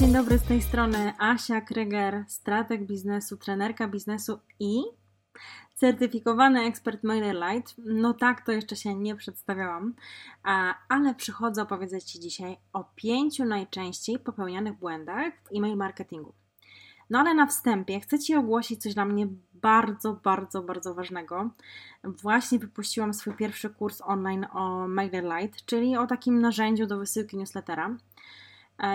dzień dobry z tej strony Asia Kryger, strateg biznesu, trenerka biznesu i certyfikowany ekspert MailerLite. No tak, to jeszcze się nie przedstawiałam, ale przychodzę opowiedzieć Ci dzisiaj o pięciu najczęściej popełnianych błędach w e-mail marketingu. No ale na wstępie chcę Ci ogłosić coś dla mnie bardzo, bardzo, bardzo ważnego. Właśnie wypuściłam swój pierwszy kurs online o MailerLite, czyli o takim narzędziu do wysyłki newslettera.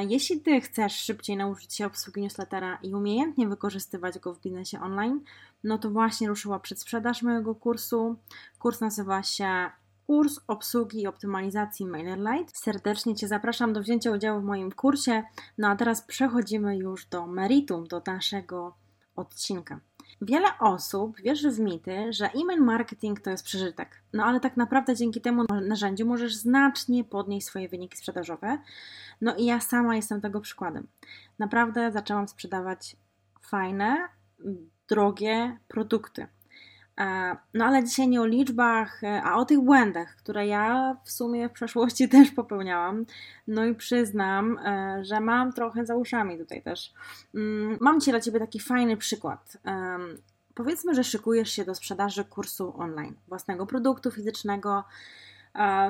Jeśli Ty chcesz szybciej nauczyć się obsługi newslettera i umiejętnie wykorzystywać go w biznesie online, no to właśnie ruszyła przedsprzedaż mojego kursu. Kurs nazywa się Kurs obsługi i optymalizacji MailerLite. Serdecznie Cię zapraszam do wzięcia udziału w moim kursie. No a teraz przechodzimy już do meritum, do naszego odcinka. Wiele osób wierzy w mity, że e-mail marketing to jest przeżytek. No ale tak naprawdę dzięki temu narzędziu możesz znacznie podnieść swoje wyniki sprzedażowe. No i ja sama jestem tego przykładem. Naprawdę zaczęłam sprzedawać fajne, drogie produkty. E, no ale dzisiaj nie o liczbach, e, a o tych błędach, które ja w sumie w przeszłości też popełniałam. No i przyznam, e, że mam trochę za uszami tutaj też. Mm, mam Ci dla Ciebie taki fajny przykład. Powiedzmy, że szykujesz się do sprzedaży kursu online, własnego produktu fizycznego,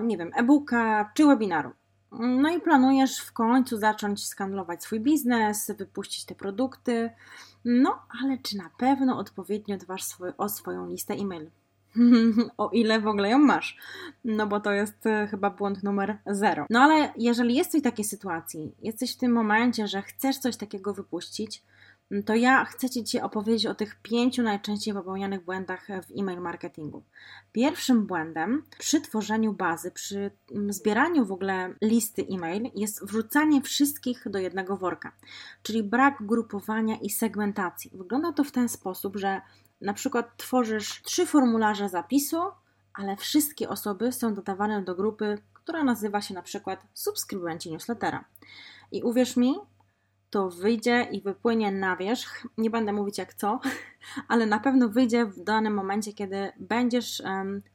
nie wiem, e-booka czy webinaru. No i planujesz w końcu zacząć skandlować swój biznes, wypuścić te produkty. No, ale czy na pewno odpowiednio dbasz swój, o swoją listę e-mail? o ile w ogóle ją masz. No bo to jest e, chyba błąd numer zero. No ale jeżeli jesteś w takiej sytuacji, jesteś w tym momencie, że chcesz coś takiego wypuścić, to ja chcę Ci opowiedzieć o tych pięciu najczęściej popełnianych błędach w e-mail marketingu. Pierwszym błędem przy tworzeniu bazy, przy mm, zbieraniu w ogóle listy e-mail jest wrzucanie wszystkich do jednego worka, czyli brak grupowania i segmentacji. Wygląda to w ten sposób, że na przykład tworzysz trzy formularze zapisu, ale wszystkie osoby są dodawane do grupy, która nazywa się na przykład subskrybenci newslettera. I uwierz mi, to wyjdzie i wypłynie na wierzch. Nie będę mówić jak co, ale na pewno wyjdzie w danym momencie, kiedy będziesz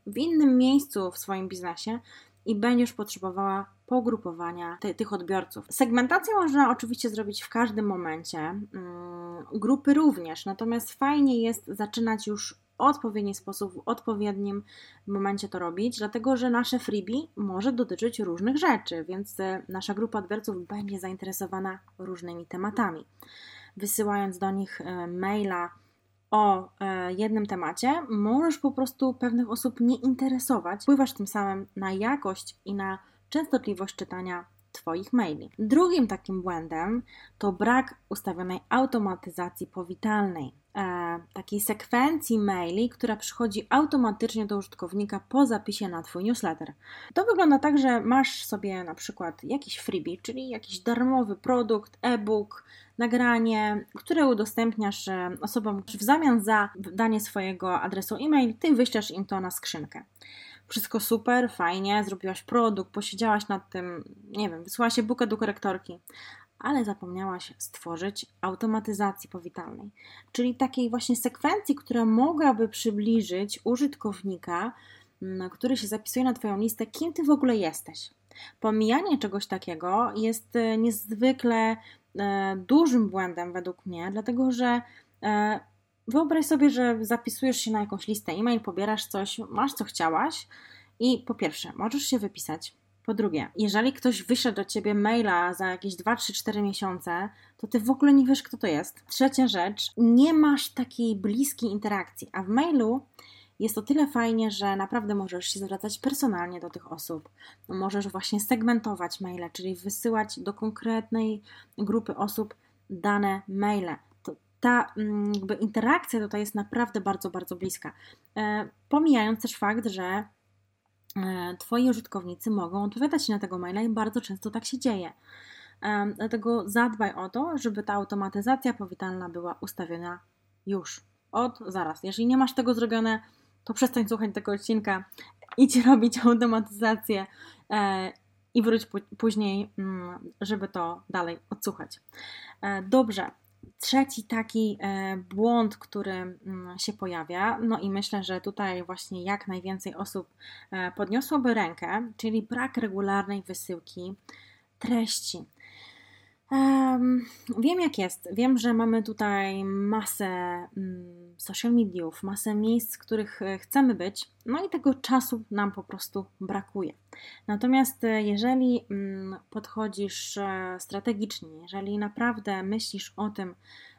w innym miejscu w swoim biznesie i będziesz potrzebowała pogrupowania ty, tych odbiorców. Segmentację można oczywiście zrobić w każdym momencie, mm, grupy również, natomiast fajnie jest zaczynać już odpowiedni sposób, w odpowiednim momencie to robić, dlatego że nasze freebie może dotyczyć różnych rzeczy, więc e, nasza grupa odbiorców będzie zainteresowana różnymi tematami. Wysyłając do nich e, maila o e, jednym temacie, możesz po prostu pewnych osób nie interesować, wpływasz tym samym na jakość i na częstotliwość czytania Twoich maili. Drugim takim błędem to brak ustawionej automatyzacji powitalnej e, takiej sekwencji maili, która przychodzi automatycznie do użytkownika po zapisie na Twój newsletter. To wygląda tak, że masz sobie na przykład jakiś freebie, czyli jakiś darmowy produkt, e-book, nagranie, które udostępniasz e, osobom w zamian za danie swojego adresu e-mail, Ty wyślesz im to na skrzynkę wszystko super, fajnie, zrobiłaś produkt, posiedziałaś nad tym, nie wiem, wysłałaś się bukę do korektorki, ale zapomniałaś stworzyć automatyzacji powitalnej, czyli takiej właśnie sekwencji, która mogłaby przybliżyć użytkownika, mm, który się zapisuje na Twoją listę, kim Ty w ogóle jesteś. Pomijanie czegoś takiego jest e, niezwykle e, dużym błędem według mnie, dlatego że e, wyobraź sobie, że zapisujesz się na jakąś listę e-mail, pobierasz coś, masz co chciałaś i po pierwsze, możesz się wypisać, po drugie, jeżeli ktoś wyśle do ciebie maila za jakieś 2, 3, 4 miesiące, to ty w ogóle nie wiesz, kto to jest. Trzecia rzecz, nie masz takiej bliskiej interakcji, a w mailu jest to tyle fajnie, że naprawdę możesz się zwracać personalnie do tych osób. Możesz właśnie segmentować maile, czyli wysyłać do konkretnej grupy osób dane maile. Ta mm, jakby interakcja tutaj jest naprawdę bardzo, bardzo bliska. E, pomijając też fakt, że E, twoi użytkownicy mogą odpowiadać na tego maila i bardzo często tak się dzieje. E, dlatego zadbaj o to, żeby ta automatyzacja powitalna była ustawiona już, od zaraz. Jeżeli nie masz tego zrobione, to przestań słuchać tego odcinka, idź robić automatyzację i wróć później, mm, żeby to dalej odsłuchać. Dobrze, Trzeci taki e, błąd, który mm, się pojawia, no i myślę, że tutaj właśnie jak najwięcej osób e, podniosłoby rękę, czyli brak regularnej wysyłki treści. Um, wiem jak jest. Wiem, że mamy tutaj masę um, social mediów, masę miejsc, w których e, chcemy być, no i tego czasu nam po prostu brakuje. Natomiast e, jeżeli um, podchodzisz e, strategicznie, jeżeli naprawdę myślisz o tym,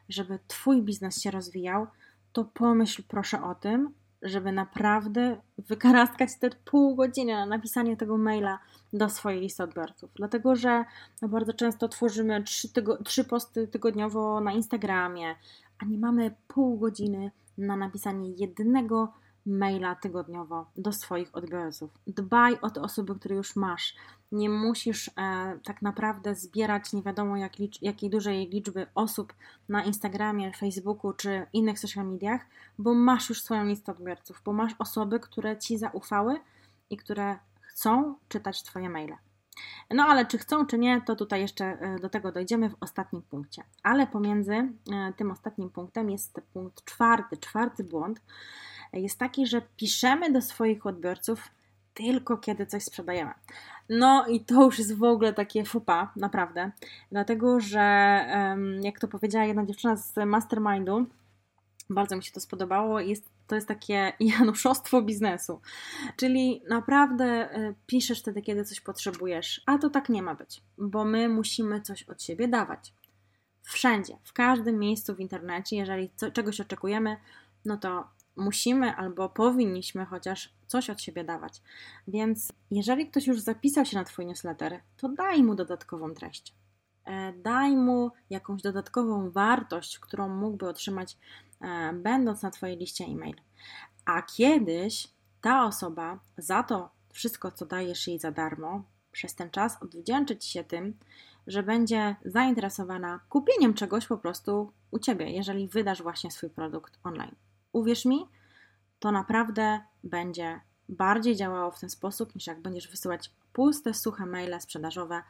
żeby Twój biznes się rozwijał, to pomyśl proszę o tym, żeby naprawdę wykaraskać te pół godziny na napisanie tego maila do swojej listy odbiorców. Dlatego, że no bardzo często tworzymy trzy, tygo- trzy posty tygodniowo na Instagramie, a nie mamy pół godziny na napisanie jednego maila tygodniowo do swoich odbiorców. Dbaj o te osoby, które już masz. Nie musisz e, tak naprawdę zbierać nie wiadomo jak licz- jakiej dużej liczby osób na Instagramie, Facebooku czy innych social mediach, bo masz już swoją listę odbiorców, bo masz osoby, które ci zaufały i które chcą czytać Twoje maile. No ale czy chcą, czy nie, to tutaj jeszcze e, do tego dojdziemy w ostatnim punkcie. Ale pomiędzy e, tym ostatnim punktem jest punkt czwarty, czwarty błąd, jest taki, że piszemy do swoich odbiorców tylko kiedy coś sprzedajemy. No i to już jest w ogóle takie fupa, naprawdę. Dlatego, że jak to powiedziała jedna dziewczyna z mastermindu, bardzo mi się to spodobało, jest, to jest takie januszostwo biznesu. Czyli naprawdę e, piszesz wtedy, kiedy coś potrzebujesz, a to tak nie ma być, bo my musimy coś od siebie dawać. Wszędzie, w każdym miejscu w internecie, jeżeli co, czegoś oczekujemy, no to musimy albo powinniśmy chociaż coś od siebie dawać. Więc jeżeli ktoś już zapisał się na Twój newsletter, to daj mu dodatkową treść. E, daj mu jakąś dodatkową wartość, którą mógłby otrzymać, będąc na Twojej liście e-mail. A kiedyś ta osoba za to wszystko, co dajesz jej za darmo, przez ten czas odwdzięczy Ci się tym, że będzie zainteresowana kupieniem czegoś po prostu u Ciebie, jeżeli wydasz właśnie swój produkt online. Uwierz mi, to naprawdę będzie bardziej działało w ten sposób, niż jak będziesz wysyłać puste, suche maile sprzedażowe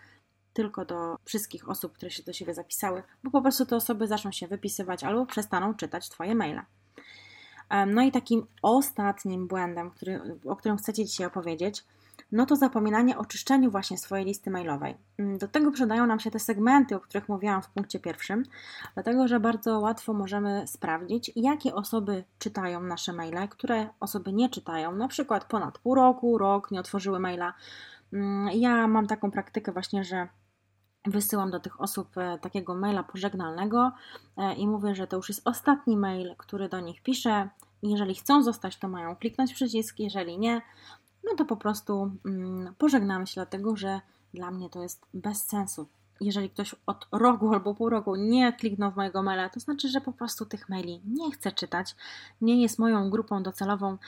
tylko do wszystkich osób, które się do siebie zapisały, bo po prostu te osoby zaczną się wypisywać albo przestaną czytać Twoje maile. No i takim ostatnim błędem, który, o którym chcę Ci dzisiaj opowiedzieć, no to zapominanie o czyszczeniu właśnie swojej listy mailowej. Mm, do tego przydają nam się te segmenty, o których mówiłam w punkcie pierwszym, dlatego że bardzo łatwo możemy sprawdzić, jakie osoby czytają nasze maile, które osoby nie czytają, na przykład ponad pół roku, rok nie otworzyły maila. Mm, ja mam taką praktykę właśnie, że wysyłam do tych osób e, takiego maila pożegnalnego e, i mówię, że to już jest ostatni mail, który do nich piszę. Jeżeli chcą zostać, to mają kliknąć przycisk, jeżeli nie, no to po prostu mm, pożegnamy się, dlatego że dla mnie to jest bez sensu. Jeżeli ktoś od roku albo pół roku nie kliknął w mojego maila, to znaczy, że po prostu tych maili nie chce czytać, nie jest moją grupą docelową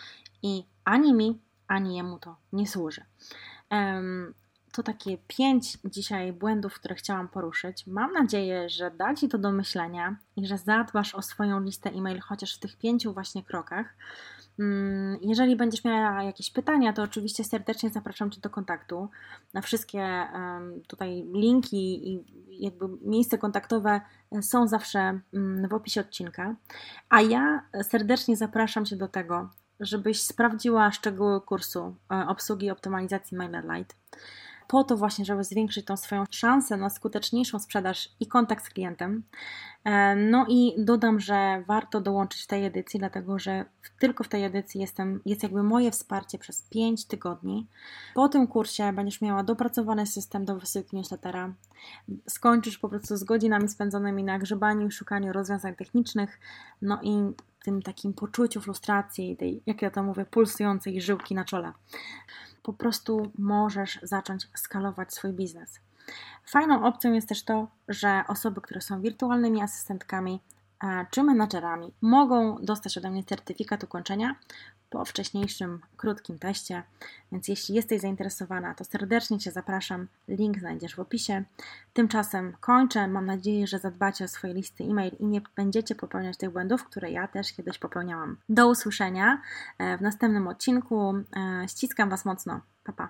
i ani mi, ani jemu to nie służy. To takie pięć dzisiaj błędów, które chciałam poruszyć. Mam nadzieję, że da Ci to do myślenia i że zadbasz o swoją listę e-mail chociaż w tych pięciu właśnie krokach. Mm, jeżeli będziesz miała jakieś pytania, to oczywiście serdecznie zapraszam Cię do kontaktu. Na wszystkie tutaj linki i jakby miejsca kontaktowe są zawsze mm, w opisie odcinka. A ja serdecznie zapraszam Cię do tego, żebyś sprawdziła szczegóły kursu e, obsługi optymalizacji MailerLite po to właśnie, żeby zwiększyć tą swoją szansę na skuteczniejszą sprzedaż i kontakt z klientem. E, no i dodam, że warto dołączyć tej edycji, dlatego że tylko w tej edycji jestem, jest jakby moje wsparcie przez 5 tygodni. Po tym kursie będziesz miała dopracowany system do wysyłki newslettera. Skończysz po prostu z godzinami spędzonymi na grzebaniu i szukaniu rozwiązań technicznych, no i tym takim poczuciu frustracji, tej, jak ja to mówię, pulsującej żyłki na czole po prostu możesz zacząć skalować swój biznes. Fajną opcją jest też to, że osoby, które są wirtualnymi asystentkami czy menadżerami, mogą dostać ode mnie certyfikat ukończenia po wcześniejszym krótkim teście. Więc jeśli jesteś zainteresowana, to serdecznie Cię zapraszam. Link znajdziesz w opisie. Tymczasem kończę. Mam nadzieję, że zadbacie o swoje listy e-mail i nie będziecie popełniać tych błędów, które ja też kiedyś popełniałam. Do usłyszenia e, w następnym odcinku. E, ściskam Was mocno. Pa, pa.